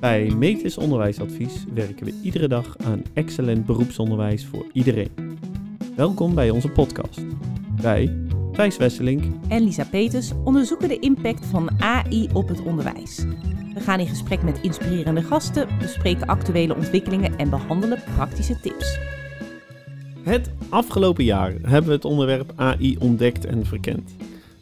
Bij Metis Onderwijsadvies werken we iedere dag aan excellent beroepsonderwijs voor iedereen. Welkom bij onze podcast. Wij, Thijs Wesselink en Lisa Peters onderzoeken de impact van AI op het onderwijs. We gaan in gesprek met inspirerende gasten, bespreken actuele ontwikkelingen en behandelen praktische tips. Het afgelopen jaar hebben we het onderwerp AI ontdekt en verkend.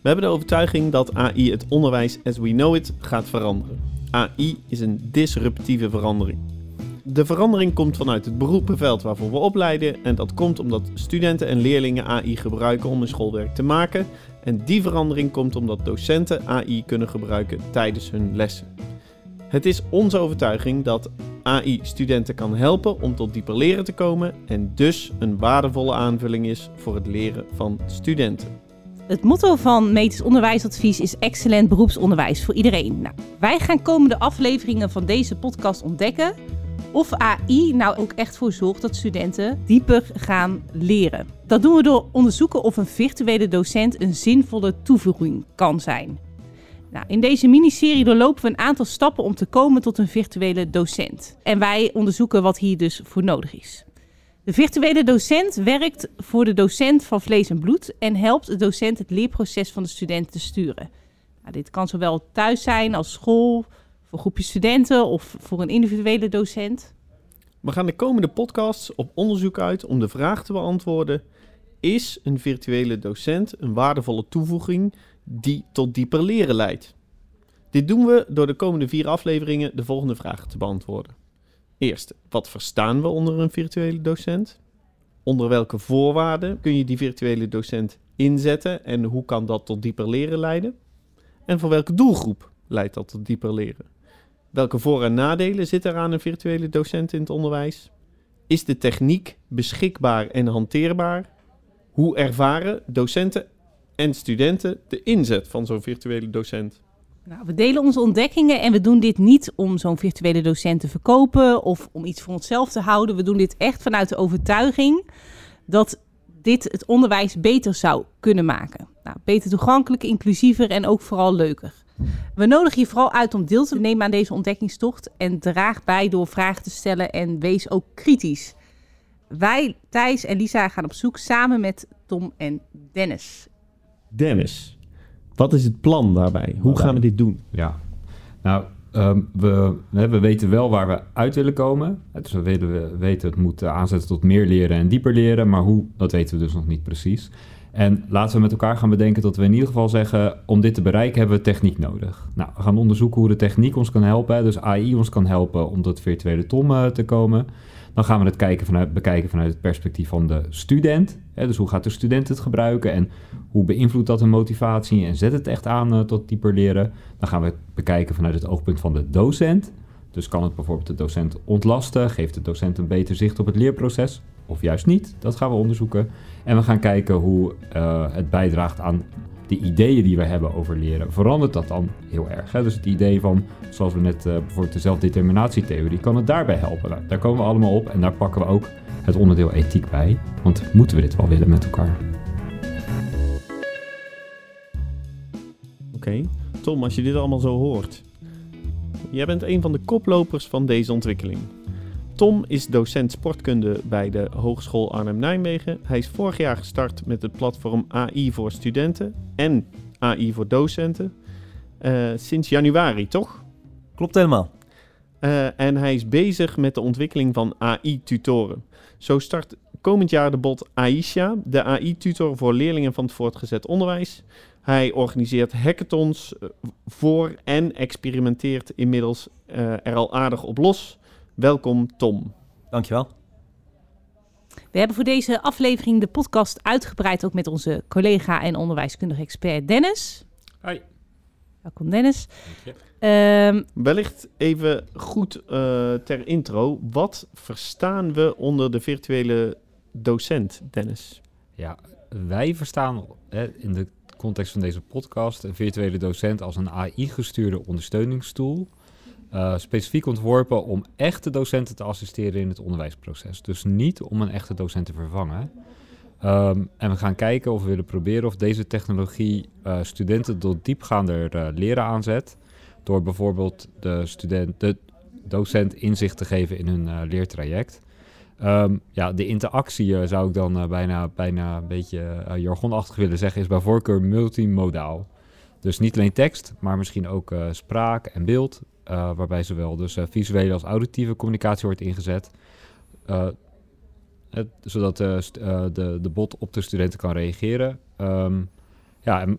We hebben de overtuiging dat AI het onderwijs as we know it gaat veranderen. AI is een disruptieve verandering. De verandering komt vanuit het beroepenveld waarvoor we opleiden en dat komt omdat studenten en leerlingen AI gebruiken om hun schoolwerk te maken en die verandering komt omdat docenten AI kunnen gebruiken tijdens hun lessen. Het is onze overtuiging dat AI studenten kan helpen om tot dieper leren te komen en dus een waardevolle aanvulling is voor het leren van studenten. Het motto van Medisch Onderwijsadvies is excellent beroepsonderwijs voor iedereen. Nou, wij gaan komende afleveringen van deze podcast ontdekken of AI nou ook echt voor zorgt dat studenten dieper gaan leren. Dat doen we door onderzoeken of een virtuele docent een zinvolle toevoeging kan zijn. Nou, in deze miniserie doorlopen we een aantal stappen om te komen tot een virtuele docent. En wij onderzoeken wat hier dus voor nodig is. De virtuele docent werkt voor de docent van vlees en bloed en helpt de docent het leerproces van de student te sturen. Nou, dit kan zowel thuis zijn als school, voor groepjes studenten of voor een individuele docent. We gaan de komende podcasts op onderzoek uit om de vraag te beantwoorden: is een virtuele docent een waardevolle toevoeging die tot dieper leren leidt? Dit doen we door de komende vier afleveringen de volgende vragen te beantwoorden. Eerst, wat verstaan we onder een virtuele docent? Onder welke voorwaarden kun je die virtuele docent inzetten en hoe kan dat tot dieper leren leiden? En voor welke doelgroep leidt dat tot dieper leren? Welke voor- en nadelen zitten er aan een virtuele docent in het onderwijs? Is de techniek beschikbaar en hanteerbaar? Hoe ervaren docenten en studenten de inzet van zo'n virtuele docent? Nou, we delen onze ontdekkingen en we doen dit niet om zo'n virtuele docent te verkopen of om iets voor onszelf te houden. We doen dit echt vanuit de overtuiging dat dit het onderwijs beter zou kunnen maken. Nou, beter toegankelijk, inclusiever en ook vooral leuker. We nodigen je vooral uit om deel te nemen aan deze ontdekkingstocht en draag bij door vragen te stellen en wees ook kritisch. Wij, Thijs en Lisa, gaan op zoek samen met Tom en Dennis. Dennis, wat is het plan daarbij? Hoe gaan we dit doen? Ja, nou, um, we, we weten wel waar we uit willen komen. Dus we weten, we weten het moet aanzetten tot meer leren en dieper leren, maar hoe, dat weten we dus nog niet precies. En laten we met elkaar gaan bedenken dat we in ieder geval zeggen, om dit te bereiken hebben we techniek nodig. Nou, we gaan onderzoeken hoe de techniek ons kan helpen, dus AI ons kan helpen om tot virtuele tom uh, te komen. Dan gaan we het kijken vanuit, bekijken vanuit het perspectief van de student. Hè, dus hoe gaat de student het gebruiken en hoe beïnvloedt dat hun motivatie en zet het echt aan uh, tot dieper leren. Dan gaan we het bekijken vanuit het oogpunt van de docent. Dus kan het bijvoorbeeld de docent ontlasten? Geeft de docent een beter zicht op het leerproces? Of juist niet? Dat gaan we onderzoeken. En we gaan kijken hoe uh, het bijdraagt aan de ideeën die we hebben over leren. Verandert dat dan heel erg? Hè? Dus het idee van, zoals we net uh, bijvoorbeeld de zelfdeterminatietheorie, kan het daarbij helpen? Nou, daar komen we allemaal op en daar pakken we ook het onderdeel ethiek bij. Want moeten we dit wel willen met elkaar? Oké. Tom, als je dit allemaal zo hoort. Jij bent een van de koplopers van deze ontwikkeling. Tom is docent sportkunde bij de Hogeschool Arnhem-Nijmegen. Hij is vorig jaar gestart met het platform AI voor studenten en AI voor docenten. Uh, sinds januari, toch? Klopt helemaal. Uh, en hij is bezig met de ontwikkeling van AI-tutoren. Zo start komend jaar de bot Aisha, de AI-tutor voor leerlingen van het voortgezet onderwijs. Hij organiseert hackathons voor en experimenteert inmiddels uh, er al aardig op los. Welkom Tom. Dankjewel. We hebben voor deze aflevering de podcast uitgebreid ook met onze collega en onderwijskundige expert Dennis. Hoi. Welkom Dennis. Um, Wellicht even goed uh, ter intro. Wat verstaan we onder de virtuele docent, Dennis? Ja, wij verstaan hè, in de context van deze podcast een virtuele docent als een AI-gestuurde ondersteuningstool. Uh, specifiek ontworpen om echte docenten te assisteren in het onderwijsproces. Dus niet om een echte docent te vervangen. Um, en we gaan kijken of we willen proberen of deze technologie uh, studenten tot diepgaander uh, leren aanzet. Door bijvoorbeeld de, student, de docent inzicht te geven in hun eh, leertraject. Ehm, ja, de interactie eh, zou ik dan eh, bijna, bijna een beetje eh, jargonachtig willen zeggen, is bij voorkeur multimodaal. Dus niet alleen tekst, maar misschien ook eh, spraak en beeld, eh, waarbij zowel dus eh, visuele als auditieve communicatie wordt ingezet. Eh, het- zodat de, eh, de, de bot op de studenten kan reageren. Ehm, ja, en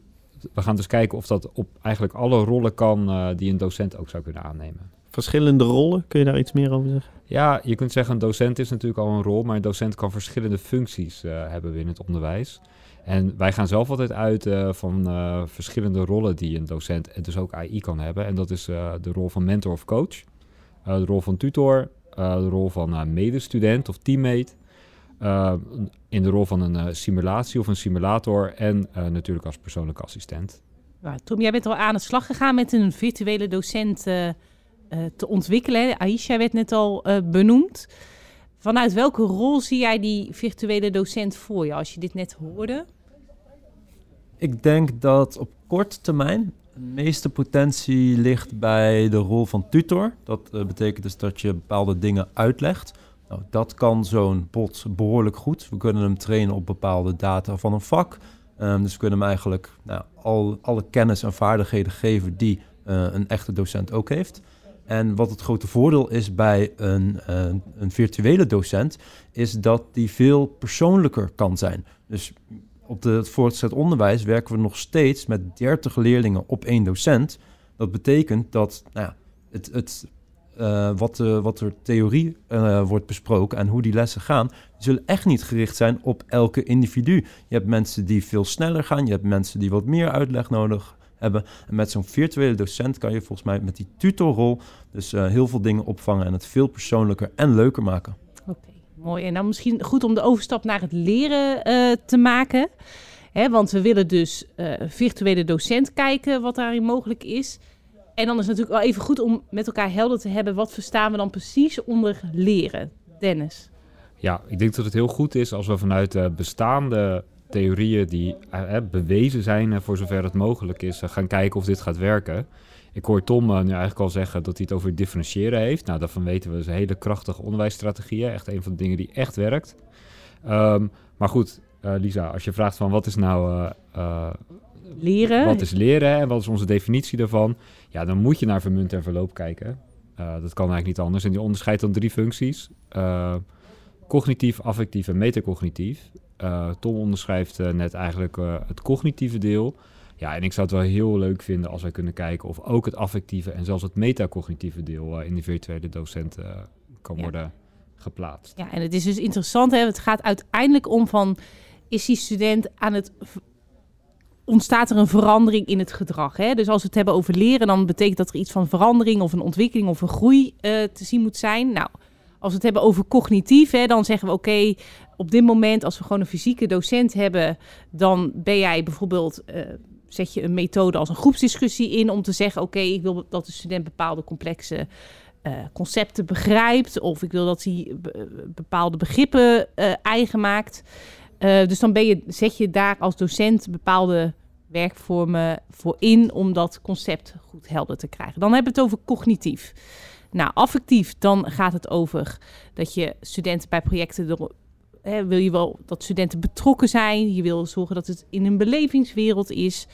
we gaan dus kijken of dat op eigenlijk alle rollen kan eh, die een docent ook zou kunnen aannemen. Verschillende rollen, kun je daar iets meer over zeggen? Ja, je kunt zeggen een docent is natuurlijk al een rol, maar een docent kan verschillende functies eh, hebben binnen het onderwijs. En wij gaan zelf altijd uit eh, van eh, verschillende rollen die een docent en dus ook AI kan hebben. En dat is eh, de rol van mentor of coach, de rol van tutor, de rol van medestudent of teammate, in de rol van een simulatie of een simulator en natuurlijk als persoonlijke assistent. Nou, Tom, jij bent al aan de slag gegaan met een virtuele docent te ontwikkelen. Aisha werd net al benoemd. Vanuit welke rol zie jij die virtuele docent voor je als je dit net hoorde? Ik denk dat op korte termijn de meeste potentie ligt bij de rol van tutor. Dat eh, betekent dus dat je bepaalde dingen uitlegt. Nou, dat kan zo'n bot behoorlijk goed. We kunnen hem trainen op bepaalde data van een vak. Ehm, dus we kunnen hem eigenlijk nou, al, alle kennis en vaardigheden geven die eh, een echte docent ook heeft. En wat het grote voordeel is bij een, een virtuele docent, is dat die veel persoonlijker kan zijn. Dus op het voortgezet onderwijs werken we nog steeds met 30 leerlingen op één docent. Dat betekent dat nou ja, het, het, eh, wat, eh, wat er theorie eh, wordt besproken en hoe die lessen gaan, zullen echt niet gericht zijn op elke individu. Je hebt mensen die veel sneller gaan, je hebt mensen die wat meer uitleg nodig hebben. En met zo'n virtuele docent kan je volgens mij met die tutorrol dus heel veel dingen opvangen en het veel persoonlijker en leuker maken. Mooi. En dan misschien goed om de overstap naar het leren eh, te maken. Hè, want we willen dus eh, virtuele docent kijken wat daarin mogelijk is. En dan is het natuurlijk wel even goed om met elkaar helder te hebben... wat verstaan we dan precies onder leren? Dennis. Ja, ik denk dat het heel goed is als we vanuit eh, bestaande theorieën die bewezen zijn voor zover het mogelijk is, gaan kijken of dit gaat werken. Ik hoor Tom eh, nu eigenlijk al zeggen dat hij het over differentiëren heeft. Nou, daarvan weten we, dat is een hele krachtige onderwijsstrategieën. Echt een van de dingen die echt werkt. Ehm, maar goed, eh, Lisa, als je vraagt van wat is nou eh, Leren. wat is leren en wat is onze definitie daarvan? Ja, dan moet je naar vermunt en verloop kijken. Dat kan eigenlijk niet anders. En die onderscheidt dan drie functies. Cognitief, affectief en metacognitief. Tom onderschrijft net eigenlijk het cognitieve deel. Ja, en ik zou het wel heel leuk vinden als wij kunnen kijken of ook het affectieve en zelfs het metacognitieve deel eh, in de virtuele docent eh, kan Ja. worden geplaatst. Ja, en het is dus interessant. Hè? Het gaat uiteindelijk om van... is die student aan het... ontstaat er een verandering in het gedrag. Hè? Dus als we het hebben over leren... dan betekent dat er iets van verandering of een ontwikkeling of een groei eh, te zien moet zijn. Nou, als we het hebben over cognitief... Hè, dan zeggen we oké, op dit moment als we gewoon een fysieke docent hebben... dan ben jij bijvoorbeeld... zet je een methode als een groepsdiscussie in... om te zeggen oké, ik wil dat de student bepaalde complexe eh, concepten begrijpt. Of ik wil dat hij be- bepaalde begrippen eh, eigen maakt. Eh, dus dan ben je, zet je daar als docent bepaalde werkvormen voor in om dat concept goed helder te krijgen. Dan hebben we het over cognitief. Nou, affectief, dan gaat het over dat je studenten bij projecten hè, wil je wel dat studenten betrokken zijn. Je wil zorgen dat het in een belevingswereld is.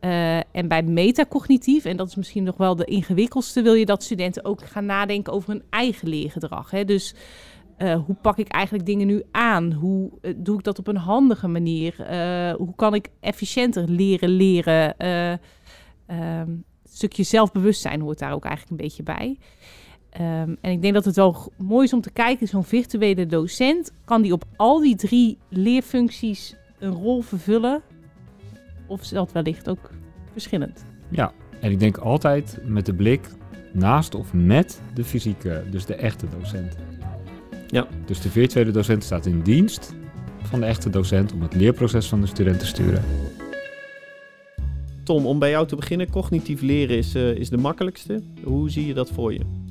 Eh, en bij metacognitief, en dat is misschien nog wel de ingewikkeldste, wil je dat studenten ook gaan nadenken over hun eigen leergedrag. Hè? Dus eh, hoe pak ik eigenlijk dingen nu aan? Hoe eh, doe ik dat op een handige manier? Hoe kan ik efficiënter leren leren? Eh, ehm, een stukje zelfbewustzijn hoort daar ook eigenlijk een beetje bij. Ehm, en ik denk dat het wel mooi is om te kijken, zo'n virtuele docent, kan die op al die drie leerfuncties een rol vervullen? Of is dat wellicht ook verschillend? Ja, en ik denk altijd met de blik naast of met de fysieke, dus de echte docent. Ja. Dus de virtuele docent staat in dienst van de echte docent om het leerproces van de student te sturen. Tom, om bij jou te beginnen, cognitief leren is, eh, is de makkelijkste. Hoe zie je dat voor je?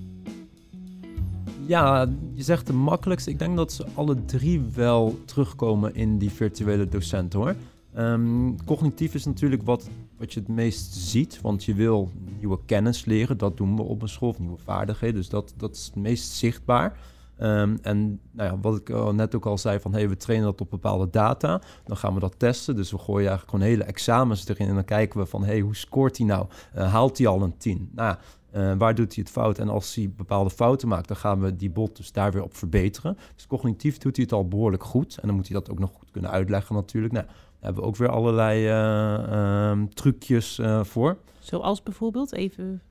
Ja, je zegt de makkelijkste. Ik denk dat ze alle drie wel terugkomen in die virtuele docent hoor. Ehm, cognitief is natuurlijk wat, wat je het meest ziet, want je wil nieuwe kennis leren. Dat doen we op een school, of nieuwe vaardigheden. Dus dat, dat is het meest zichtbaar. Ehm, en nou ja, wat ik net ook al zei, van hey, we trainen dat op bepaalde data. Dan gaan we dat testen. Dus we gooien eigenlijk gewoon hele examens erin. En dan kijken we van hey, hoe scoort hij nou? Uh, haalt hij al een 10? Nou, uh, waar doet hij het fout? En als hij bepaalde fouten maakt, dan gaan we die bot dus daar weer op verbeteren. Dus cognitief doet hij het al behoorlijk goed. En dan moet hij dat ook nog goed kunnen uitleggen natuurlijk. Nou, daar hebben we ook weer allerlei uh, trucjes uh, voor. Zoals bijvoorbeeld even.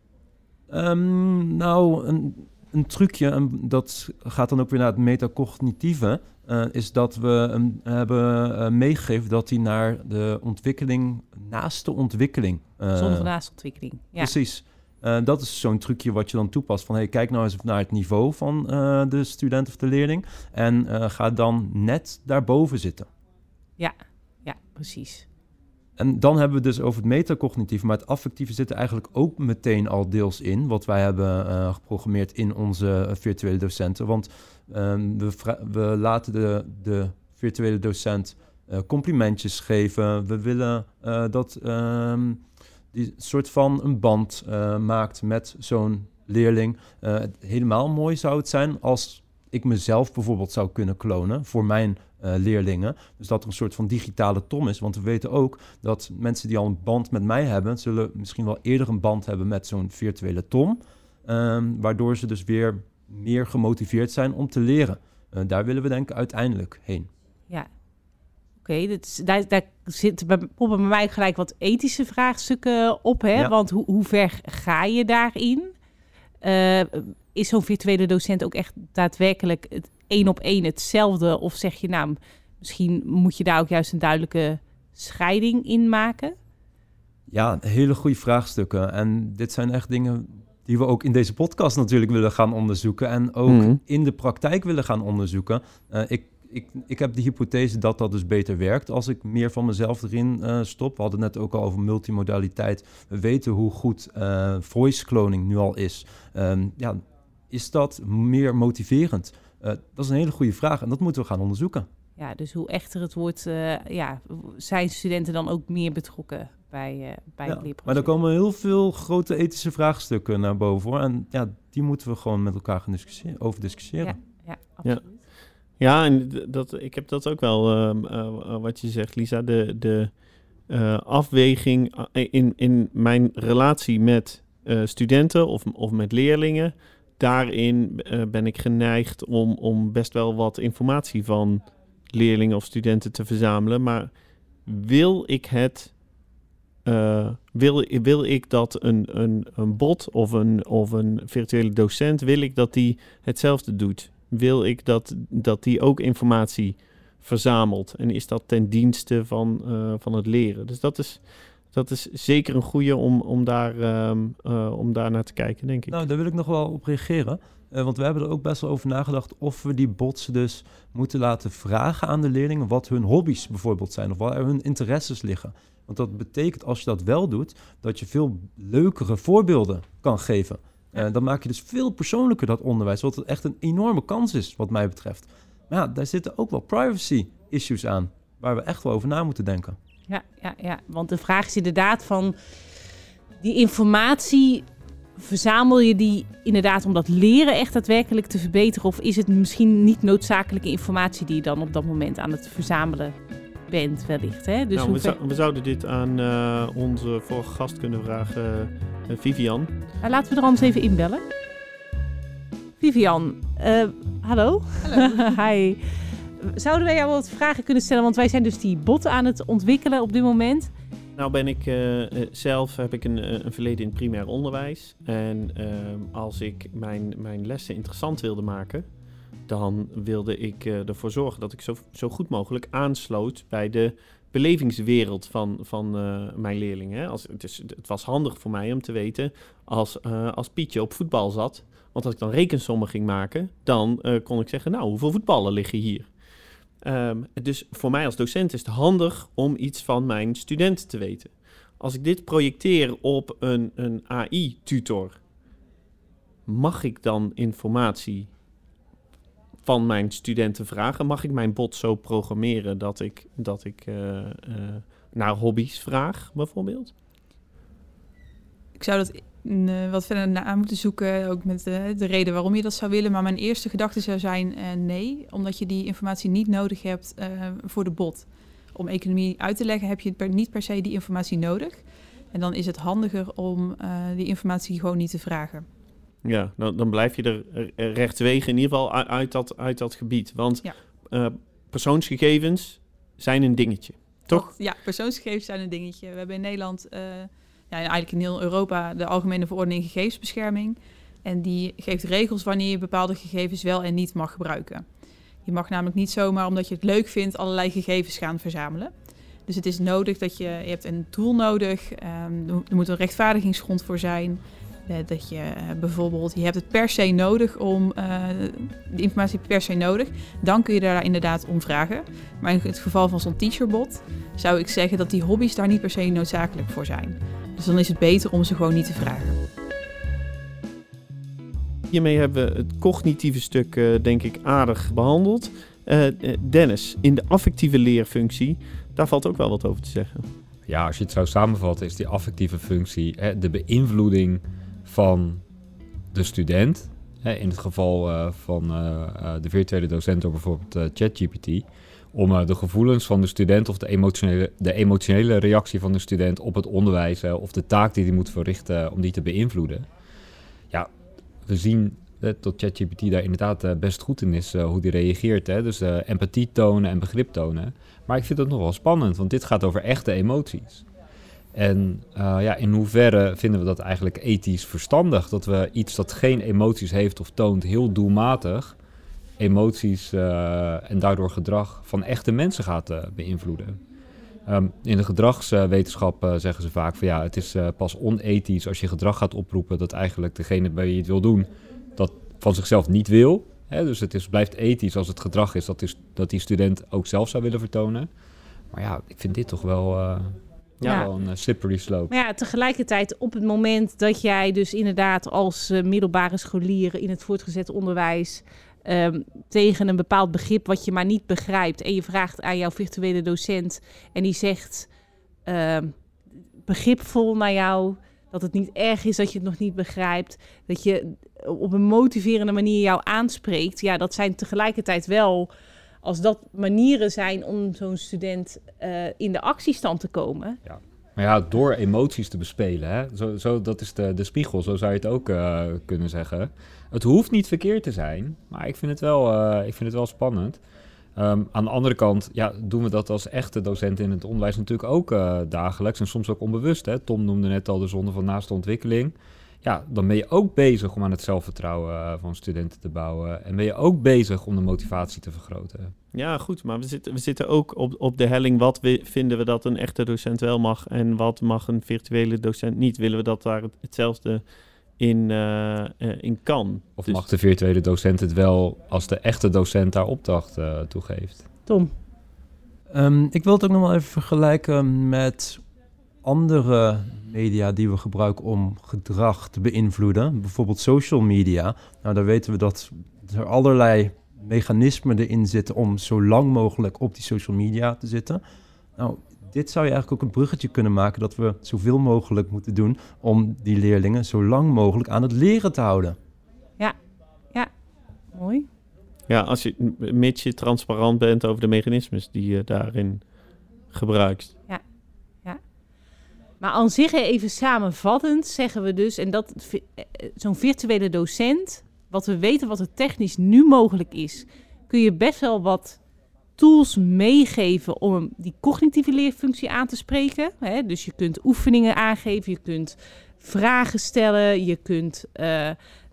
Um, nou, een, een trucje, en dat gaat dan ook weer naar het metacognitieve, is dat we hem hebben meegegeven dat hij naar de ontwikkeling, naast de ontwikkeling. Zonder naast de ontwikkeling. Ja. Precies. Dat is zo'n trucje wat je dan toepast. Van hey, kijk nou eens naar het niveau van de student of de leerling. En ga dan net daarboven zitten. Ja, ja, precies. En dan hebben we dus over het metacognitieve, maar het affectieve zit er eigenlijk ook meteen al deels in, wat wij hebben uh, geprogrammeerd in onze virtuele docenten. Want um, we, we, laten de, de virtuele docent uh, complimentjes geven. We willen dat um, die soort van een band maakt met zo'n leerling. helemaal mooi zou het zijn als ik mezelf bijvoorbeeld zou kunnen klonen voor mijn uh, leerlingen. Dus dat er een soort van digitale tom is. Want we weten ook dat mensen die al een band met mij hebben, zullen misschien wel eerder een band hebben met zo'n virtuele tom. Um, waardoor ze dus weer meer gemotiveerd zijn om te leren. Daar willen we denk ik uiteindelijk heen. Oké. Okay, daar, daar zitten bij, bij mij gelijk wat ethische vraagstukken op. Hè? Ja. Want hoe, hoe ver ga je daarin? Uh, is zo'n virtuele docent ook echt daadwerkelijk het één op één hetzelfde? Of zeg je nou, misschien moet je daar ook juist een duidelijke scheiding in maken? Ja, hele goede vraagstukken. En dit zijn echt dingen die we ook in deze podcast natuurlijk willen gaan onderzoeken. En ook mm. in de praktijk willen gaan onderzoeken. Uh, ik, ik, ik heb de hypothese dat dat dus beter werkt als ik meer van mezelf erin uh, stop. We hadden net ook al over multimodaliteit. We weten hoe goed uh, voice cloning nu al is. Um, ja, is dat meer motiverend? Uh, dat is een hele goede vraag en dat moeten we gaan onderzoeken. Ja, dus hoe echter het wordt, ja, zijn studenten dan ook meer betrokken bij, bij ja, het leerproces? Maar er komen heel veel grote ethische vraagstukken naar boven. Hoor. En ja, die moeten we gewoon met elkaar gaan discussiëren, over discussiëren. Ja, ja absoluut. Ja. Ja, en dat, ik heb dat ook wel, uh, wat je zegt, Lisa. De, de uh, afweging in, in mijn relatie met studenten of, of met leerlingen daarin ben ik geneigd om, om best wel wat informatie van leerlingen of studenten te verzamelen. Maar wil ik het. Wil, wil ik dat een, een, een bot of een, of een virtuele docent, wil ik dat die hetzelfde doet? Wil ik dat, dat die ook informatie verzamelt? En is dat ten dienste van, uh, van het leren? Dus dat is, dat is zeker een goede om, om, daar, um, uh, om daar naar te kijken, denk ik. Nou, daar wil ik nog wel op reageren. Uh, want we hebben er ook best wel over nagedacht of we die bots dus moeten laten vragen aan de leerlingen wat hun hobby's bijvoorbeeld zijn of waar hun interesses liggen. Want dat betekent als je dat wel doet, dat je veel leukere voorbeelden kan geven. Uh, dan maak je dus veel persoonlijker dat onderwijs, wat echt een enorme kans is wat mij betreft. Maar ja, daar zitten ook wel privacy issues aan, waar we echt wel over na moeten denken ja, ja, ja. Want de vraag is inderdaad van die informatie. Verzamel je die inderdaad om dat leren echt daadwerkelijk te verbeteren? Of is het misschien niet noodzakelijke informatie die je dan op dat moment aan het verzamelen bent, wellicht? Hè? Dus nou, we, zou, we, zouden dit aan uh, onze vorige gast kunnen vragen, uh, Vivian. Nou, laten we er anders even inbellen. Vivian, uh, hallo. Hallo. Hi. Zouden wij jou wat vragen kunnen stellen? Want wij zijn dus die bot aan het ontwikkelen op dit moment. Nou ben ik uh, zelf, heb ik een, een, verleden in het primair onderwijs. En uh, als ik mijn, mijn lessen interessant wilde maken, dan wilde ik uh, ervoor zorgen dat ik zo, zo goed mogelijk aansloot bij de belevingswereld van, van mijn leerlingen. Als, het, was handig voor mij om te weten als, als Pietje op voetbal zat. Want als ik dan rekensommen ging maken, dan kon ik zeggen, nou, hoeveel voetballen liggen hier? Um, dus voor mij als docent is het handig om iets van mijn studenten te weten. Als ik dit projecteer op een, een AI-tutor, mag ik dan informatie van mijn studenten vragen? Mag ik mijn bot zo programmeren dat ik, dat ik uh, uh, naar hobby's vraag, bijvoorbeeld? Ik zou dat eh, wat verder naar moeten zoeken, ook met de, de reden waarom je dat zou willen. Maar mijn eerste gedachte zou zijn eh, nee, omdat je die informatie niet nodig hebt eh, voor de bot. Om economie uit te leggen heb je per, niet per se die informatie nodig. En dan is het handiger om eh, die informatie gewoon niet te vragen. Ja, dan, dan blijf je er rechtswege in ieder geval uit, dat, uit dat gebied. Want Ja. eh, persoonsgegevens zijn een dingetje, toch? Dat- ja, persoonsgegevens zijn een dingetje. We hebben in Nederland, eh, ja, eigenlijk in heel Europa, de Algemene Verordening Gegevensbescherming. En die geeft regels wanneer je bepaalde gegevens wel en niet mag gebruiken. Je mag namelijk niet zomaar, omdat je het leuk vindt, allerlei gegevens gaan verzamelen. Dus het is nodig dat je, je hebt een tool nodig. er er moet een rechtvaardigingsgrond voor zijn. Eh, dat je eh, bijvoorbeeld, je hebt het per se nodig om, eh de informatie per se nodig. Dan kun je daar inderdaad om vragen. Maar in het geval van zo'n teacherbot zou ik zeggen dat die hobby's daar niet per se noodzakelijk voor zijn. Dus dan is het beter om ze gewoon niet te vragen. Hiermee hebben we het cognitieve stuk, eh, denk ik, aardig behandeld. Eh, eh, Dennis, in de affectieve leerfunctie, daar valt ook wel wat over te zeggen. Ja, als je het zou samenvatten, is die affectieve functie hè, de beïnvloeding van de student. Hè, in het geval eh, van eh, de virtuele docent door bijvoorbeeld ChatGPT. Om de gevoelens van de student of de emotionele, de emotionele reactie van de student op het onderwijs of de taak die hij moet verrichten, om die te beïnvloeden. Ja, we zien dat ChatGPT daar inderdaad best goed in is, hoe die reageert. Hè? Dus eh, empathie tonen en begrip tonen. Maar ik vind het nog wel spannend, want dit gaat over echte emoties. En eh, ja, in hoeverre vinden we dat eigenlijk ethisch verstandig? Dat we iets dat geen emoties heeft of toont, heel doelmatig emoties eh, en daardoor gedrag van echte mensen gaat eh, beïnvloeden. Ehm, in de gedragswetenschap zeggen ze vaak van ja, het is pas onethisch als je gedrag gaat oproepen dat eigenlijk degene bij je het wil doen, dat van zichzelf niet wil. Hè? Dus het is, blijft ethisch als het gedrag is dat, is dat die student ook zelf zou willen vertonen. Maar ja, ik vind dit toch wel, Ja. wel een eh, slippery slope. Maar ja, tegelijkertijd op het moment dat jij dus inderdaad als eh, middelbare scholier in het voortgezet onderwijs ehm, tegen een bepaald begrip wat je maar niet begrijpt en je vraagt aan jouw virtuele docent en die zegt ehm, begripvol naar jou, dat het niet erg is dat je het nog niet begrijpt, dat je op een motiverende manier jou aanspreekt, ja, dat zijn tegelijkertijd wel als dat manieren zijn om zo'n student eh, in de actiestand te komen, Maar ja, door emoties te bespelen, hè? Zo, zo, dat is de, de spiegel, zo zou je het ook eh, kunnen zeggen. Het hoeft niet verkeerd te zijn, maar ik vind het wel, eh, ik vind het wel spannend. Ehm, aan de andere kant ja, doen we dat als echte docenten in het onderwijs natuurlijk ook dagelijks en soms ook onbewust. Hè? Tom noemde net al de zonde van naaste ontwikkeling. Ja, dan ben je ook bezig om aan het zelfvertrouwen eh, van studenten te bouwen. En ben je ook bezig om de motivatie te vergroten. Ja, goed, maar we zitten, we zitten ook op, op de helling. Wat we, vinden we dat een echte docent wel mag en wat mag een virtuele docent niet? Willen we dat daar het- hetzelfde in, eh, eh, in kan? Of Dus- mag de virtuele docent het wel als de echte docent daar opdracht eh, toe geeft? Tom. Ehm, ik wil het ook nog wel even vergelijken met andere media die we gebruiken om gedrag te beïnvloeden. Bijvoorbeeld social media. Nou, daar weten we dat er allerlei mechanismen erin zitten om zo lang mogelijk op die social media te zitten. Nou, dit zou je eigenlijk ook een bruggetje kunnen maken dat we zoveel mogelijk moeten doen om die leerlingen zo lang mogelijk aan het leren te houden. Mooi. Ja, als je, mits je transparant bent over de mechanismes die je daarin gebruikt. Maar aan zich even samenvattend zeggen we dus, en dat eh, eh, zo'n virtuele docent, wat we weten wat er technisch nu mogelijk is, kun je best wel wat tools meegeven om die cognitieve leerfunctie aan te spreken. Hè? Dus je kunt oefeningen aangeven, je kunt vragen stellen, je kunt eh,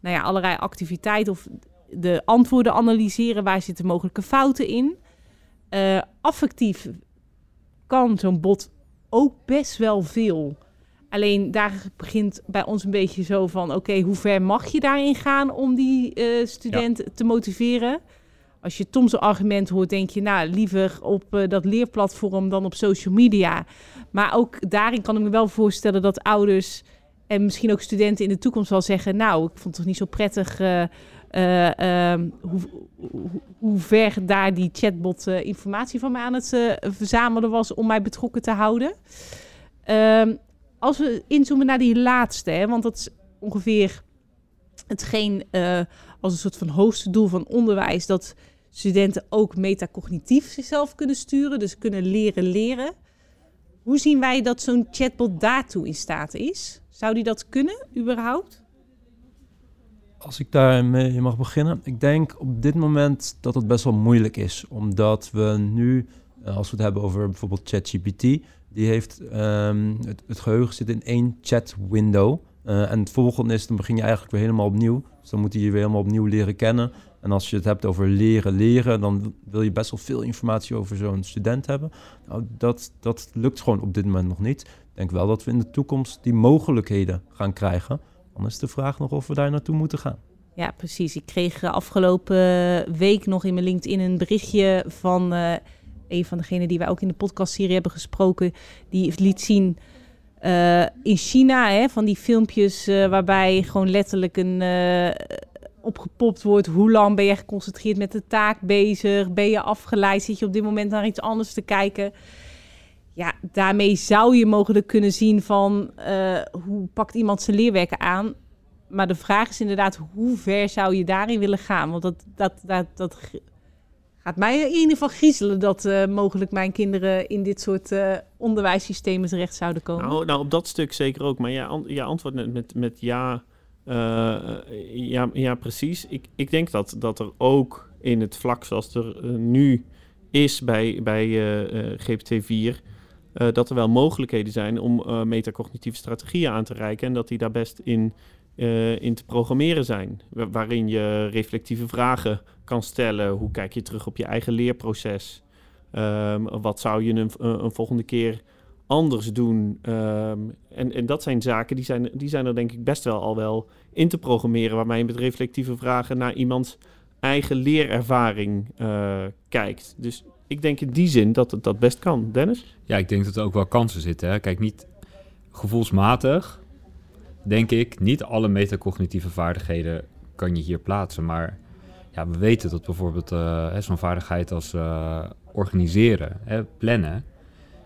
nou ja, allerlei activiteiten of de antwoorden analyseren, waar zitten mogelijke fouten in. Affectief kan zo'n bot ook best wel veel. Alleen daar begint bij ons een beetje zo van: oké, hoe ver mag je daarin gaan om die eh, student te motiveren? Als je Tom's argument hoort, denk je, nou, liever op eh, dat leerplatform dan op social media. Maar ook daarin kan ik me wel voorstellen dat ouders en misschien ook studenten in de toekomst wel zeggen: Nou, ik vond het toch niet zo prettig. eh, eh, ehm, hoe, hoe, ver daar die chatbot eh, informatie van mij aan het eh, verzamelen was om mij betrokken te houden. Ehm, als we inzoomen naar die laatste, hè, want dat is ongeveer hetgeen als een soort van hoogste doel van onderwijs dat studenten ook metacognitief zichzelf kunnen sturen, dus kunnen leren leren. Hoe zien wij dat zo'n chatbot daartoe in staat is? Zou die dat kunnen, überhaupt? Als ik daarmee mag beginnen. Ik denk op dit moment dat het best wel moeilijk is. Omdat we nu, eh, als we het hebben over bijvoorbeeld ChatGPT, die heeft um, het, geheugen zit in één chat window. Uh, en het volgende is, dan begin je eigenlijk weer helemaal opnieuw. Dus dan moet hij je weer helemaal opnieuw leren kennen. En als je het hebt over leren leren, dan wil je best wel veel informatie over zo'n student hebben. Nou, dat, dat lukt gewoon op dit moment nog niet. Ik denk wel dat we in de toekomst die mogelijkheden gaan krijgen. Dan is de vraag nog of we daar naartoe moeten gaan. Ja, precies. Ik kreeg afgelopen week nog in mijn LinkedIn een berichtje van uh, een van degenen die wij ook in de podcastserie hebben gesproken. Die liet zien in China hè, van die filmpjes waarbij gewoon letterlijk een opgepopt wordt. Hoe lang ben je geconcentreerd met de taak bezig? Ben je afgeleid? Zit je op dit moment naar iets anders te kijken? Ja, daarmee zou je mogelijk kunnen zien van uh, hoe pakt iemand zijn leerwerken aan. Maar de vraag is inderdaad, hoe ver zou je daarin willen gaan? Want dat, dat, dat, dat gaat mij in ieder geval griezelen dat uh, mogelijk mijn kinderen in dit soort uh, onderwijssystemen terecht zouden komen. Nou, nou, op dat stuk zeker ook. Maar ja, je antwoord met, met, met ja ja, ja, precies. Ik, ik denk dat, dat er ook in het vlak zoals er nu is bij, bij GPT-4, dat er wel mogelijkheden zijn om metacognitieve strategieën aan te reiken en dat die daar best in, in te programmeren zijn. Waarin je reflectieve vragen kan stellen. Hoe kijk je terug op je eigen leerproces? Um, wat zou je een, een volgende keer anders doen. Um, en, en dat zijn zaken die zijn, die zijn er denk ik best wel al wel in te programmeren, waarmee je met reflectieve vragen naar iemands eigen leerervaring kijkt. Dus ik denk in die zin dat het dat best kan. Dennis? Ja, ik denk dat er ook wel kansen zitten. Hè? Kijk, niet gevoelsmatig, denk ik, niet alle metacognitieve vaardigheden kan je hier plaatsen. Maar ja, we weten dat bijvoorbeeld uh, zo'n vaardigheid als uh, organiseren, hè, plannen,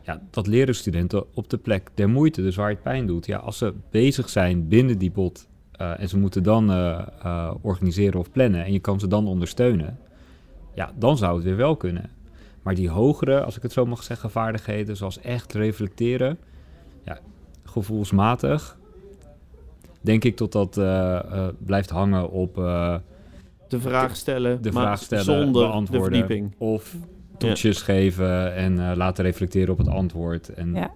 ja, dat leren studenten op de plek der moeite, dus waar het pijn doet. Ja, als ze bezig zijn binnen die bot uh, en ze moeten dan organiseren of plannen en je kan ze dan ondersteunen, ja, dan zou het weer wel kunnen. Maar die hogere, als ik het zo mag zeggen, vaardigheden, zoals echt reflecteren, ja, gevoelsmatig, denk ik tot dat blijft hangen op de vraag stellen, de vraag stellen zonder beantwoorden, de verdieping. Of toetsjes ja. geven en uh, laten reflecteren op het antwoord. En, ja.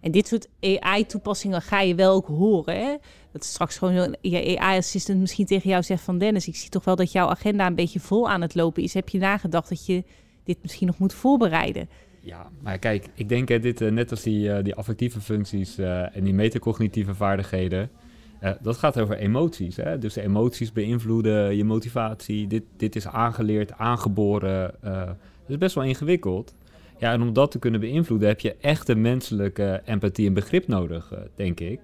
en dit soort AI-toepassingen ga je wel ook horen. Hè? Dat straks gewoon je AI-assistent misschien tegen jou zegt van... Dennis, ik zie toch wel dat jouw agenda een beetje vol aan het lopen is. Heb je nagedacht dat je dit misschien nog moet voorbereiden? Ja, maar kijk, ik denk hè, dit uh, net als die, uh, die affectieve functies en die metacognitieve vaardigheden... Uh, dat gaat over emoties. Hè? Dus de emoties beïnvloeden je motivatie. Dit, dit is aangeleerd, aangeboren. Uh, dat is best wel ingewikkeld. Ja, en om dat te kunnen beïnvloeden heb je echte menselijke empathie en begrip nodig, uh, denk ik.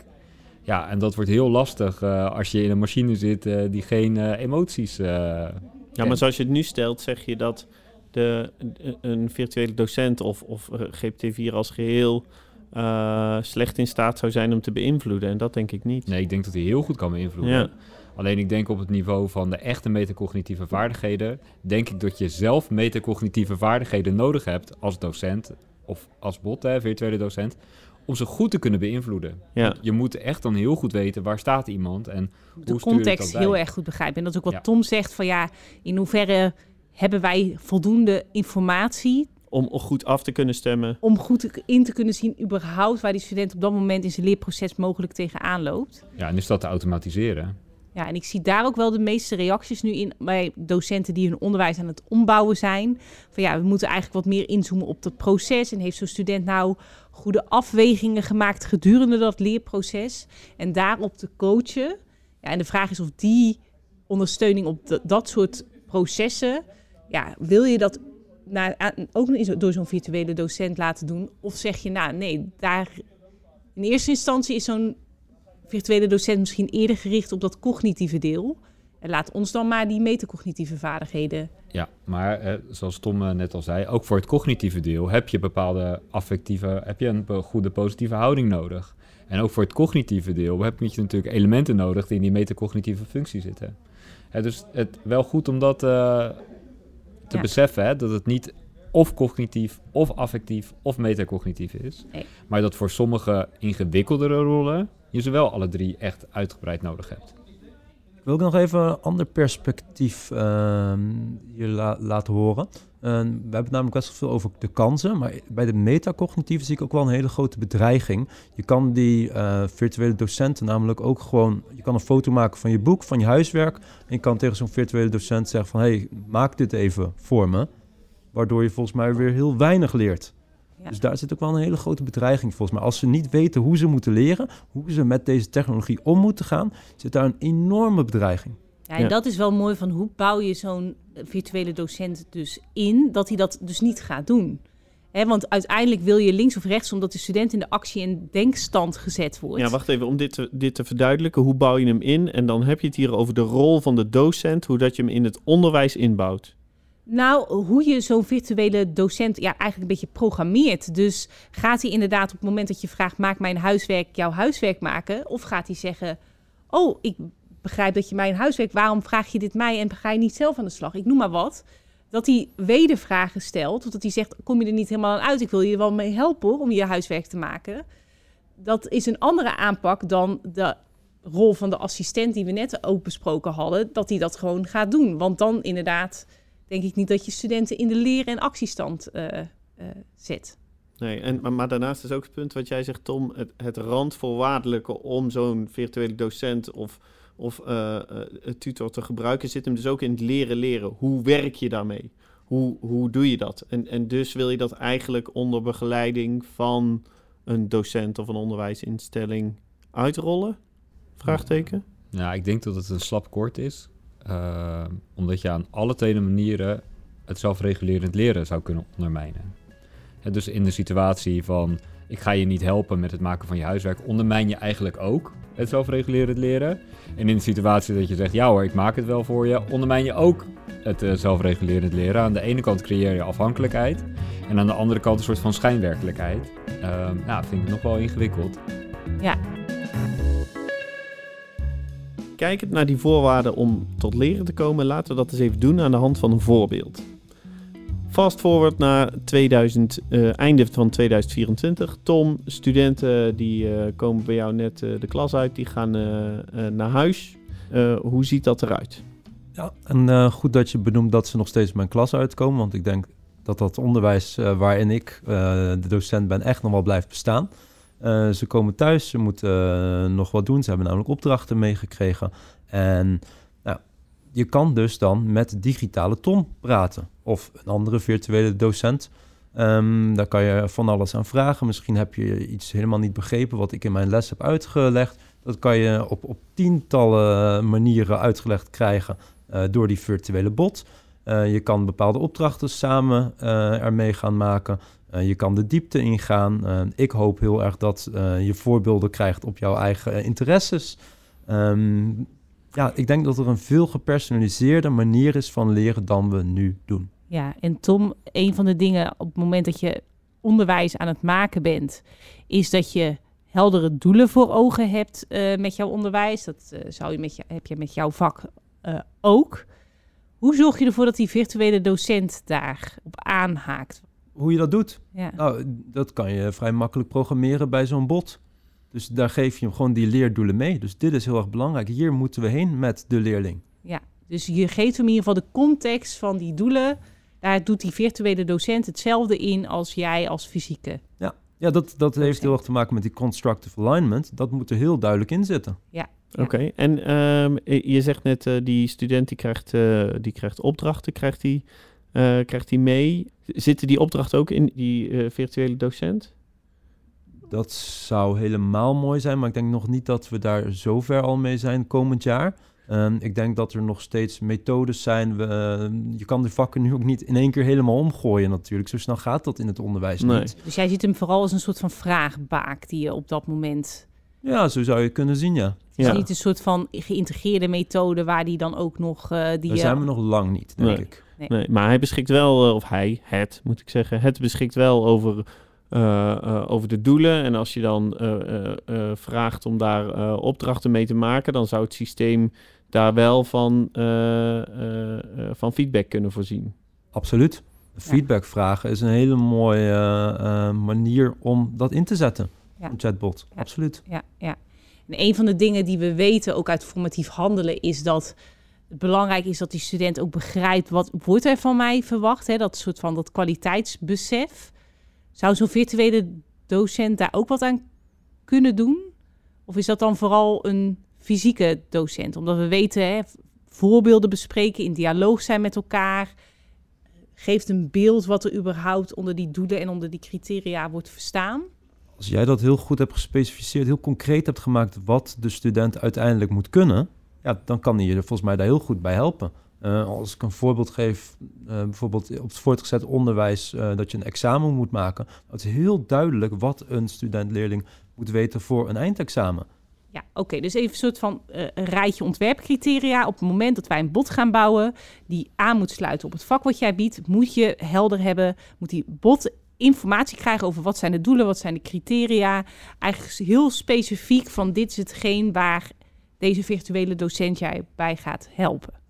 Ja, en dat wordt heel lastig als je in een machine zit die geen emoties. ja, maar zoals je het nu stelt, zeg je dat de, een virtuele docent of, of GPT-4 als geheel uh, slecht in staat zou zijn om te beïnvloeden. En dat denk ik niet. Nee, ik denk dat hij heel goed kan beïnvloeden. Ja. Alleen ik denk op het niveau van de echte metacognitieve vaardigheden, denk ik dat je zelf metacognitieve vaardigheden nodig hebt als docent of als bot, hè, virtuele docent, om ze goed te kunnen beïnvloeden. Ja. Je moet echt dan heel goed weten waar staat iemand en de hoe context dat heel erg goed begrijpen. En dat is ook wat ja. Tom zegt van ja, in hoeverre hebben wij voldoende informatie om goed af te kunnen stemmen. Om goed in te kunnen zien überhaupt waar die student op dat moment in zijn leerproces mogelijk tegenaan loopt. Ja, en is dat te automatiseren? Ja, en ik zie daar ook wel de meeste reacties nu in bij docenten die hun onderwijs aan het ombouwen zijn. Van ja, we moeten eigenlijk wat meer inzoomen op het proces. En heeft zo'n student nou goede afwegingen gemaakt gedurende dat leerproces? En daarop te coachen. Ja, en de vraag is of die ondersteuning op dat soort processen, ja, wil je dat naar, ook door zo'n virtuele docent laten doen? Of zeg je, nou nee, daar in eerste instantie is zo'n virtuele docent misschien eerder gericht op dat cognitieve deel. En laat ons dan maar die metacognitieve vaardigheden. Ja, maar eh, zoals Tom uh, net al zei, ook voor het cognitieve deel heb je bepaalde affectieve, heb je een goede positieve houding nodig. En ook voor het cognitieve deel heb je natuurlijk elementen nodig die in die metacognitieve functie zitten. Dus het wel goed om dat eh, te Ja. beseffen, hè, dat het niet of cognitief, of affectief, of metacognitief is. Nee. Maar dat voor sommige ingewikkeldere rollen je ze wel alle drie echt uitgebreid nodig hebt. Wil ik nog even een ander perspectief ehm, hier la- laten horen. Eh, we hebben het namelijk best wel veel over de kansen, maar bij de metacognitieve zie ik ook wel een hele grote bedreiging. Je kan die eh, virtuele docenten namelijk ook gewoon, je kan een foto maken van je boek, van je huiswerk, en je kan tegen zo'n virtuele docent zeggen van, hey, maak dit even voor me, waardoor je volgens mij weer heel weinig leert. Ja. Dus daar zit ook wel een hele grote bedreiging volgens mij. Als ze niet weten hoe ze moeten leren, hoe ze met deze technologie om moeten gaan, zit daar een enorme bedreiging. Ja, en Ja. dat is wel mooi van hoe bouw je zo'n eh, virtuele docent dus in, dat hij dat dus niet gaat doen. Hè, want uiteindelijk wil je links of rechts, omdat de student in de actie- en denkstand gezet wordt. Ja, wacht even, om dit te, dit te verduidelijken, hoe bouw je hem in? En dan heb je het hier over de rol van de docent, hoe dat je hem in het onderwijs inbouwt. Nou, hoe je zo'n virtuele docent ja, eigenlijk een beetje programmeert. Dus gaat hij inderdaad op het moment dat je vraagt: maak mijn huiswerk jouw huiswerk maken? Of gaat hij zeggen: Oh, ik begrijp dat je mijn huiswerk, waarom vraag je dit mij en ga je niet zelf aan de slag? Ik noem maar wat. Dat hij wedervragen stelt, of dat hij zegt: Kom je er niet helemaal aan uit? Ik wil je wel mee helpen om je huiswerk te maken. Dat is een andere aanpak dan de rol van de assistent die we net ook besproken hadden, dat hij dat gewoon gaat doen. Want dan inderdaad denk ik niet dat je studenten in de leren- en actiestand eh, zet. Nee, en, maar, maar daarnaast is ook het punt wat jij zegt, Tom, het, het randvoorwaardelijke om zo'n virtuele docent of, of eh, eh, een tutor te gebruiken, zit hem dus ook in het leren leren. Hoe werk je daarmee? Hoe, hoe doe je dat? En, en dus wil je dat eigenlijk onder begeleiding van een docent of een onderwijsinstelling uitrollen? Vraagteken? Ja, ik denk dat het een slap kort is. eh, omdat je aan alle twee manieren het zelfregulerend leren zou kunnen ondermijnen. Hè, dus in de situatie van ik ga je niet helpen met het maken van je huiswerk, ondermijn je eigenlijk ook het zelfregulerend leren. En in de situatie dat je zegt ja hoor, ik maak het wel voor je, ondermijn je ook het eh, zelfregulerend leren. Aan de ene kant creëer je afhankelijkheid en aan de andere kant een soort van schijnwerkelijkheid. Ehm nou, vind ik nog wel ingewikkeld. Kijkend naar die voorwaarden om tot leren te komen, laten we dat eens even doen aan de hand van een voorbeeld. Fast forward naar 2000, eh, einde van 2024. Tom, studenten die eh, komen bij jou net eh, de klas uit, die gaan naar huis. Hoe ziet dat eruit? Ja, en goed dat je benoemt dat ze nog steeds mijn klas uitkomen, want ik denk dat dat onderwijs waarin ik de docent ben echt nog wel blijft bestaan. Ze komen thuis, ze moeten nog wat doen, ze hebben namelijk opdrachten meegekregen. En je kan dus dan met digitale Tom praten of een andere virtuele docent. Ehm, daar kan je van alles aan vragen. Misschien heb je iets helemaal niet begrepen wat ik in mijn les heb uitgelegd. Dat kan je op, op tientallen manieren uitgelegd krijgen eh, door die virtuele bot. Eh, je kan bepaalde opdrachten samen eh, ermee gaan maken. Je kan de diepte ingaan. Ik hoop heel erg dat je voorbeelden krijgt op jouw eigen interesses. Ehm, ja, ik denk dat er een veel gepersonaliseerde manier is van leren dan we nu doen. Ja, en Tom, een van de dingen op het moment dat je onderwijs aan het maken bent, is dat je heldere doelen voor ogen hebt eh, met jouw onderwijs. Dat eh, zou je met je, heb je met jouw vak eh, ook. Hoe zorg je ervoor dat die virtuele docent daarop aanhaakt? Hoe je dat doet? Ja. Nou, dat kan je vrij makkelijk programmeren bij zo'n bot. Dus daar geef je hem gewoon die leerdoelen mee. Dus dit is heel erg belangrijk. Hier moeten we heen met de leerling. Dus je geeft hem in ieder geval de context van die doelen. Daar doet die virtuele docent hetzelfde in als jij als fysieke. Ja, dat, dat heeft heel erg te maken met die constructive alignment. Dat moet er heel duidelijk in zitten. Ja. Oké, en ehm, je zegt net, eh, die student die krijgt, eh, die krijgt opdrachten, krijgt die, eh, krijgt die mee? Zitten die opdrachten ook in die eh, virtuele docent? Dat zou helemaal mooi zijn, maar ik denk nog niet dat we daar zo ver al mee zijn komend jaar. Ehm, ik denk dat er nog steeds methodes zijn. We, eh, je kan de vakken nu ook niet in één keer helemaal omgooien natuurlijk. Zo snel gaat dat in het onderwijs Nee. niet. Dus jij ziet hem vooral als een soort van vraagbaak die je op dat moment Ja, zo zou je kunnen zien, ja. Het Ja. is niet een soort van geïntegreerde methode waar die dan ook nog eh die Daar zijn we nog lang niet, denk Nee. ik. Nee. Nee, maar hij beschikt wel, eh, of hij, het moet ik zeggen, het beschikt wel over over de doelen. En als je dan eh, eh, eh, vraagt om daar eh, opdrachten mee te maken, dan zou het systeem daar wel van, eh, eh, eh, van feedback kunnen voorzien. Absoluut. Feedback vragen is een hele mooie eh, eh, manier om dat in te zetten. Ja. Een chatbot. Ja. Absoluut. Ja, ja. En een van de dingen die we weten, ook uit formatief handelen, is dat het belangrijk is dat die student ook begrijpt wat wordt er van mij verwacht. Hè? Dat soort van dat kwaliteitsbesef. Zou zo'n virtuele docent daar ook wat aan kunnen doen? Of is dat dan vooral een fysieke docent? Omdat we weten, hè, voorbeelden bespreken, in dialoog zijn met elkaar. Geeft een beeld wat er überhaupt onder die doelen en onder die criteria wordt verstaan. Als jij dat heel goed hebt gespecificeerd, heel concreet hebt gemaakt wat de student uiteindelijk moet kunnen, ja, dan kan hij je volgens mij daar heel goed bij helpen. Eh, als ik een voorbeeld geef, eh, bijvoorbeeld op het voortgezet onderwijs, eh, dat je een examen moet maken. Het is heel duidelijk wat een student-leerling moet weten voor een eindexamen. Ja, oké. dus even een soort van een rijtje ontwerpcriteria. Op het moment dat wij een bot gaan bouwen, die aan moet sluiten op het vak wat jij biedt, moet je helder hebben, moet die bot informatie krijgen over wat zijn de doelen, wat zijn de criteria. Eigenlijk heel specifiek van dit is hetgeen waar deze virtuele docent jij bij gaat helpen.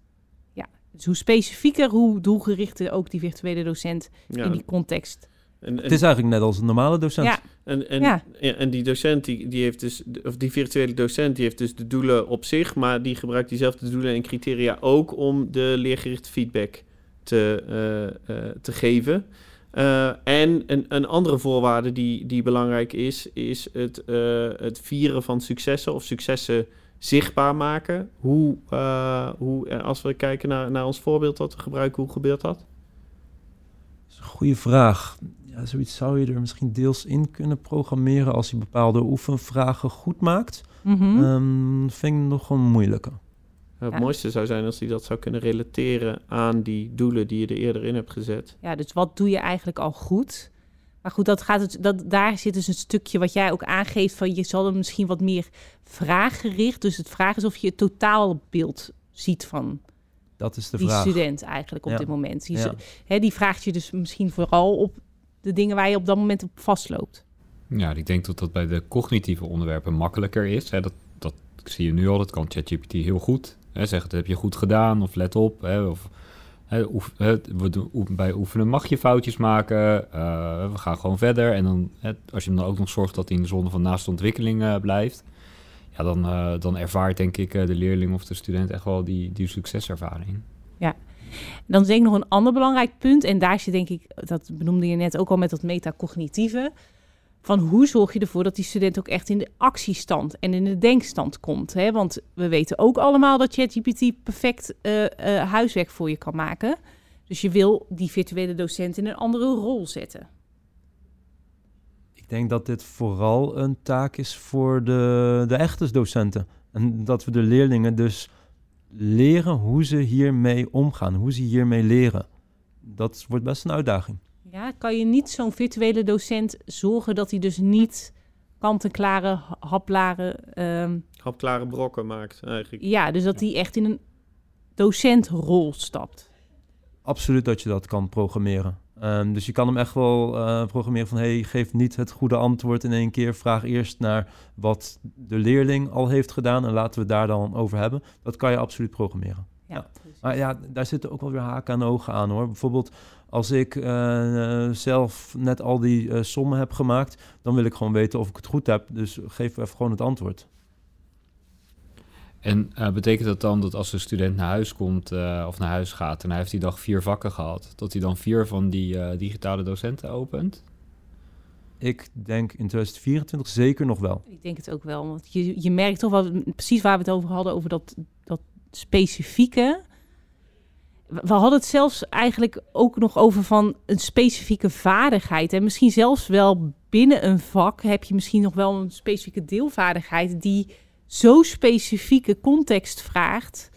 Dus hoe specifieker, hoe doelgerichter ook die virtuele docent Ja. in die context. En, en, Het is eigenlijk net als een normale docent. Ja, en, en, Ja. en die docent, die, die heeft dus, of die virtuele docent, die heeft dus de doelen op zich, maar die gebruikt diezelfde doelen en criteria ook om de leergerichte feedback te, eh, eh, te geven. Eh, en een, een andere voorwaarde die, die belangrijk is, is het, eh, het vieren van successen of successen zichtbaar maken. Hoe, eh, hoe als we kijken naar, naar ons voorbeeld dat we gebruiken, hoe gebeurt dat? Dat is een goede vraag. Ja, zoiets zou je er misschien deels in kunnen programmeren als je bepaalde oefenvragen goed maakt. Mhm. Ehm, vind ik nog wel moeilijker. Het Ja. mooiste zou zijn als hij dat zou kunnen relateren aan die doelen die je er eerder in hebt gezet. Ja, dus wat doe je eigenlijk al goed? Maar goed, dat gaat het, dat, daar zit dus een stukje wat jij ook aangeeft van je zal er misschien wat meer vraaggericht. Dus het vraag is of je het totaalbeeld ziet van Dat is de die vraag. student eigenlijk op Ja. dit moment. Die, Ja. hè, die vraagt je dus misschien vooral op de dingen waar je op dat moment op vastloopt. Ja, ik denk dat dat bij de cognitieve onderwerpen makkelijker is. Hè. Dat, dat zie je nu al, dat kan ChatGPT heel goed. Hè. Zeggen, dat heb je goed gedaan, of let op. Hè, of, bij oefenen mag je foutjes maken. eh, we gaan gewoon verder. En dan, als je hem dan ook nog zorgt dat hij in de zone van naaste ontwikkeling eh, blijft... Ja, dan, eh, dan ervaart denk ik de leerling of de student echt wel die, die succeservaring. Dan is denk ik nog een ander belangrijk punt. En daar zit denk ik, dat benoemde je net ook al met dat metacognitieve. Van hoe zorg je ervoor dat die student ook echt in de actiestand en in de denkstand komt. Hè? Want we weten ook allemaal dat ChatGPT perfect eh, eh, huiswerk voor je kan maken. Dus je wil die virtuele docent in een andere rol zetten. Ik denk dat dit vooral een taak is voor de, de echte docenten. En dat we de leerlingen dus leren hoe ze hiermee omgaan, hoe ze hiermee leren. Dat wordt best een uitdaging. Ja, kan je niet zo'n virtuele docent zorgen dat hij dus niet kant-en-klare, haplare... ehm, Hapklare brokken maakt eigenlijk. ja, dus dat hij echt in een docentrol stapt. Absoluut dat je dat kan programmeren. Ehm, dus je kan hem echt wel eh, programmeren van... hey, geef niet het goede antwoord in één keer. Vraag eerst naar wat de leerling al heeft gedaan... en laten we het daar dan over hebben. Dat kan je absoluut programmeren. Ja. Maar ja, daar zitten ook wel weer haken en ogen aan hoor. Bijvoorbeeld als ik eh, zelf net al die eh, sommen heb gemaakt... dan wil ik gewoon weten of ik het goed heb. Dus geef even gewoon het antwoord. En eh, betekent dat dan dat als een student naar huis komt eh, of naar huis gaat en hij heeft die dag vier vakken gehad, dat hij dan vier van die eh, digitale docenten opent? Ik denk in 2024 zeker nog wel. Ik denk het ook wel. Want je, je merkt toch wel precies waar we het over hadden, over dat, dat specifieke. We hadden het zelfs eigenlijk ook nog over van een specifieke vaardigheid. En misschien zelfs wel binnen een vak heb je misschien nog wel een specifieke deelvaardigheid die zo specifieke context vraagt.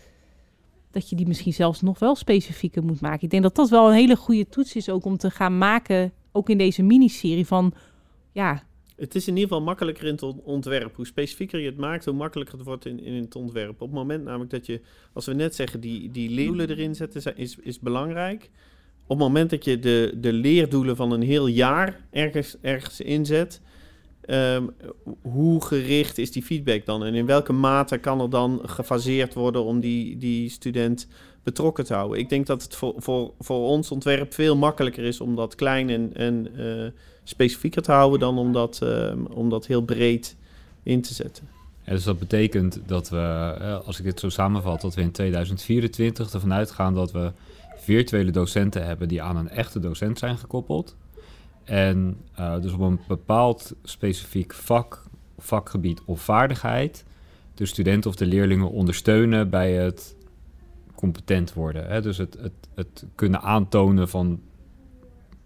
Dat je die misschien zelfs nog wel specifieker moet maken. Ik denk dat dat wel een hele goede toets is ook om te gaan maken, ook in deze miniserie van ja, Het is in ieder geval makkelijker in het on- ontwerp. Hoe specifieker je het maakt, hoe makkelijker het wordt in, in het ontwerp. Op het moment namelijk dat je, als we net zeggen, die, die leeuwen erin zetten, is, is belangrijk. op het moment dat je de, de leerdoelen van een heel jaar ergens, ergens inzet, ehm, hoe gericht is die feedback dan? En in welke mate kan er dan gefaseerd worden om die, die student betrokken te houden? Ik denk dat het voor, voor, voor ons ontwerp veel makkelijker is om dat klein en, en eh, specifieker te houden dan om dat, ehm, om dat heel breed in te zetten. Ja, dus dat betekent dat we, eh, als ik dit zo samenvat, dat we in 2024 ervan uitgaan dat we virtuele docenten hebben die aan een echte docent zijn gekoppeld. En uh, dus op een bepaald specifiek vak, vakgebied of vaardigheid de studenten of de leerlingen ondersteunen bij het competent worden. Hè? Dus het, het, het kunnen aantonen van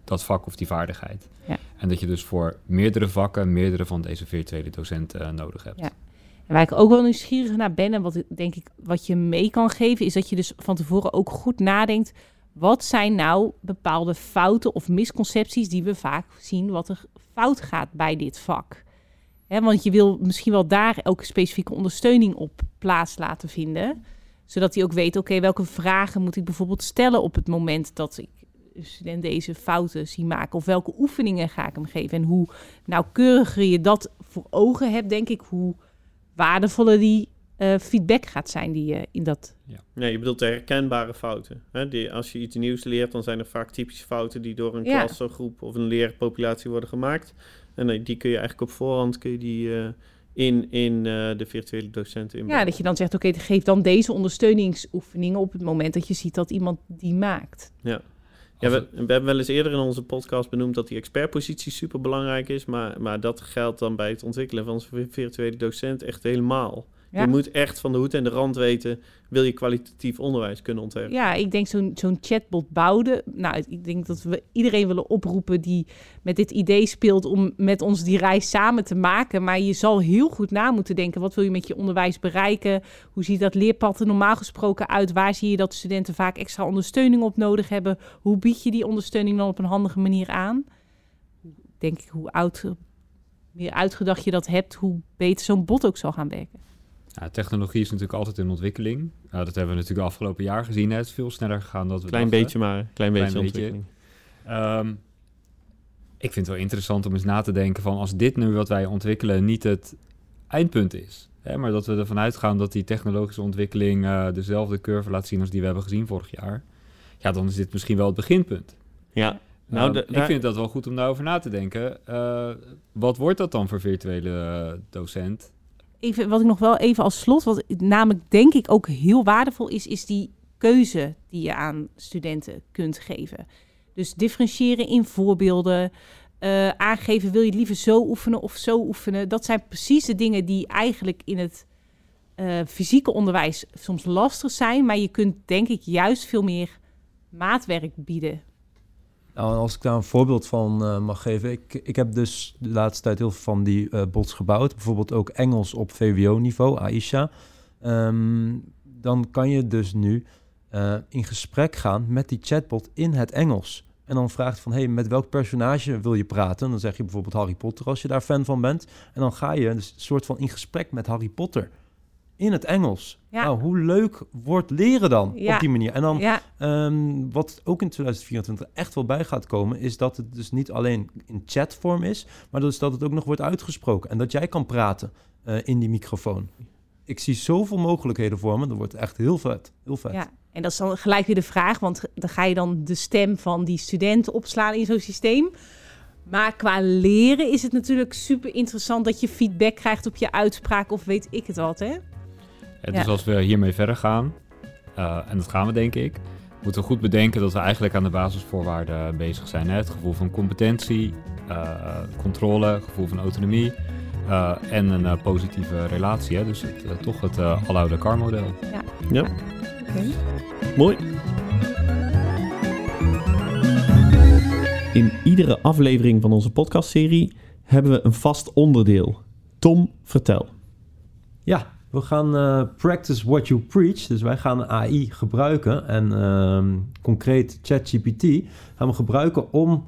dat vak of die vaardigheid. Ja. En dat je dus voor meerdere vakken meerdere van deze virtuele docenten uh, nodig hebt. Ja. En waar ik ook wel nieuwsgierig naar ben en wat denk ik wat je mee kan geven, is dat je dus van tevoren ook goed nadenkt. Wat zijn nou bepaalde fouten of misconcepties die we vaak zien wat er fout gaat bij dit vak? Hè, want je wil misschien wel daar ook specifieke ondersteuning op plaats laten vinden. Zodat hij ook weet, oké, welke vragen moet ik bijvoorbeeld stellen op het moment dat ik student deze fouten zie maken? Of welke oefeningen ga ik hem geven? En hoe nauwkeuriger je dat voor ogen hebt, denk ik, hoe waardevoller die uh, feedback gaat zijn die je in dat... Ja. Nee, je bedoelt de herkenbare fouten. Hè? Die, als je iets nieuws leert, dan zijn er vaak typische fouten die door een ja. klas of groep of een leerpopulatie worden gemaakt. En uh, die kun je eigenlijk op voorhand kun je die, uh, in, in de virtuele docenten inbouwen. Ja, dat je dan zegt, oké, okay, geef dan deze ondersteuningsoefeningen op het moment dat je ziet dat iemand die maakt. Ja. Ja, we, we, hebben wel eens eerder in onze podcast benoemd dat die expertpositie super belangrijk is. Maar, maar dat geldt dan bij het ontwikkelen van zo'n virtuele docent echt helemaal. Ja. Je moet echt van de hoed en de rand weten, wil je kwalitatief onderwijs kunnen ontwerpen. Ja, ik denk zo'n zo'n chatbot bouwde. Nou, ik denk dat we iedereen willen oproepen die met dit idee speelt om met ons die reis samen te maken. Maar je zal heel goed na moeten denken, wat wil je met je onderwijs bereiken? Hoe ziet dat leerpad er normaal gesproken uit? Waar zie je dat studenten vaak extra ondersteuning op nodig hebben? Hoe bied je die ondersteuning dan op een handige manier aan? Denk ik, hoe oud, meer uitgedacht je dat hebt, hoe beter zo'n bot ook zal gaan werken. Ja, technologie is natuurlijk altijd in ontwikkeling. Dat hebben we natuurlijk de afgelopen jaar gezien. Hè. Het is veel sneller gegaan dan we Klein dachten. beetje maar, klein, beetje ontwikkeling. Um, ik vind het wel interessant om eens na te denken van... als dit nu wat wij ontwikkelen niet het eindpunt is... Hè, maar dat we ervan uitgaan dat die technologische ontwikkeling... Uh, dezelfde curve laat zien als die we hebben gezien vorig jaar... ja, dan is dit misschien wel het beginpunt. Ja, nou, uh, ik vind dat wel goed om daarover na te denken. Uh, wat wordt dat dan voor virtuele docent? Even, wat ik nog wel even als slot, wat namelijk denk ik ook heel waardevol is, is die keuze die je aan studenten kunt geven. Dus differentiëren in voorbeelden, uh, aangeven wil je het liever zo oefenen of zo oefenen. Dat zijn precies de dingen die eigenlijk in het uh, fysieke onderwijs soms lastig zijn, maar je kunt denk ik juist veel meer maatwerk bieden nou, als ik daar een voorbeeld van uh, mag geven. Ik, ik heb dus de laatste tijd heel veel van die uh, bots gebouwd. Bijvoorbeeld ook Engels op VWO-niveau, Aisha. Um, dan kan je dus nu uh, in gesprek gaan met die chatbot in het Engels. En dan vraagt van, hey, met welk personage wil je praten? Dan zeg je bijvoorbeeld Harry Potter als je daar fan van bent. En dan ga je dus een soort van in gesprek met Harry Potter in het Engels. Ja. Nou, hoe leuk wordt leren dan ja. op die manier? En dan, ja. um, wat ook in 2024 echt wel bij gaat komen, is dat het dus niet alleen in chatvorm is, maar dus dat het ook nog wordt uitgesproken. En dat jij kan praten uh, in die microfoon. Ik zie zoveel mogelijkheden voor me. Dat wordt echt heel vet. Heel vet. Ja, en dat is dan gelijk weer de vraag, want dan ga je dan de stem van die student opslaan in zo'n systeem. Maar qua leren is het natuurlijk super interessant dat je feedback krijgt op je uitspraak of weet ik het wat, hè? Ja, dus als we hiermee verder gaan, uh, en dat gaan we denk ik, moeten we goed bedenken dat we eigenlijk aan de basisvoorwaarden bezig zijn. Hè? Het gevoel van competentie, uh, controle, gevoel van autonomie uh, en een positieve relatie. Hè? Dus het, toch het aloude CAR-model. Ja. ja. Okay. Mooi. In iedere aflevering van onze podcastserie hebben we een vast onderdeel. Tom, vertel. Ja, we gaan uh, practice what you preach. Dus wij gaan AI gebruiken en uh, concreet ChatGPT gaan we gebruiken om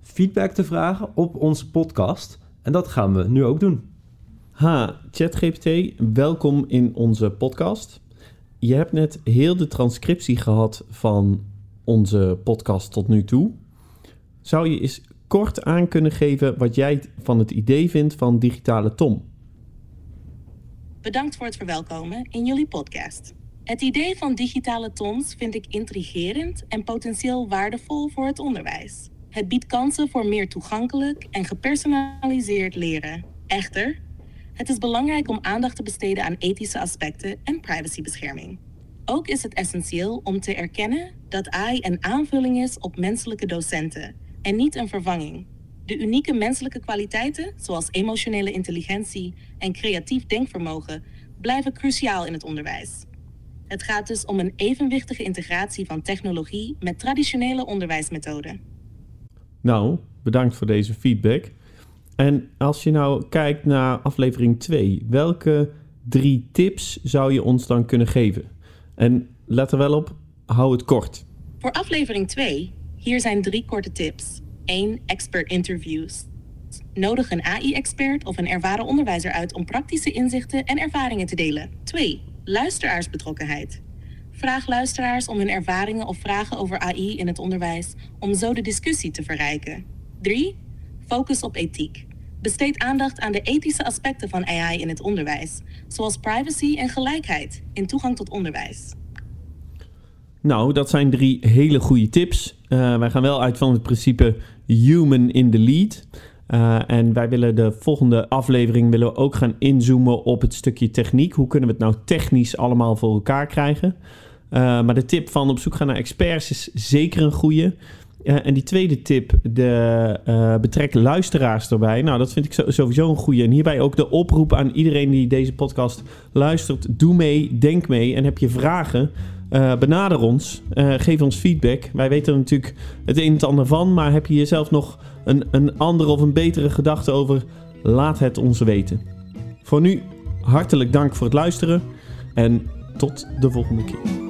feedback te vragen op onze podcast. En dat gaan we nu ook doen. Ha, ChatGPT, welkom in onze podcast. Je hebt net heel de transcriptie gehad van onze podcast tot nu toe. Zou je eens kort aan kunnen geven wat jij van het idee vindt van Digitale Tom? Bedankt voor het verwelkomen in jullie podcast. Het idee van digitale toms vind ik intrigerend en potentieel waardevol voor het onderwijs. Het biedt kansen voor meer toegankelijk en gepersonaliseerd leren. Echter, het is belangrijk om aandacht te besteden aan ethische aspecten en privacybescherming. Ook is het essentieel om te erkennen dat AI een aanvulling is op menselijke docenten en niet een vervanging. De unieke menselijke kwaliteiten, zoals emotionele intelligentie en creatief denkvermogen, blijven cruciaal in het onderwijs. Het gaat dus om een evenwichtige integratie van technologie met traditionele onderwijsmethoden. Nou, bedankt voor deze feedback. En als je nou kijkt naar aflevering 2, welke drie tips zou je ons dan kunnen geven? En let er wel op, hou het kort. Voor aflevering 2, hier zijn drie korte tips. 1. Expert interviews. Nodig een AI-expert of een ervaren onderwijzer uit om praktische inzichten en ervaringen te delen. 2. Luisteraarsbetrokkenheid. Vraag luisteraars om hun ervaringen of vragen over AI in het onderwijs om zo de discussie te verrijken. 3. Focus op ethiek. Besteed aandacht aan de ethische aspecten van AI in het onderwijs, zoals privacy en gelijkheid in toegang tot onderwijs. Nou, dat zijn drie hele goede tips. Uh, wij gaan wel uit van het principe human in the lead. Uh, en wij willen de volgende aflevering willen we ook gaan inzoomen op het stukje techniek. Hoe kunnen we het nou technisch allemaal voor elkaar krijgen? Uh, maar de tip van op zoek gaan naar experts is zeker een goede. Uh, en die tweede tip, de betrek luisteraars erbij. Nou, dat vind ik sowieso een goede. En hierbij ook de oproep aan iedereen die deze podcast luistert. Doe mee, denk mee en heb je vragen uh, benader ons, uh, geef ons feedback. Wij weten er natuurlijk het een en het ander van, maar heb je jezelf nog een, een andere of een betere gedachte over? Laat het ons weten. Voor nu, hartelijk dank voor het luisteren en tot de volgende keer.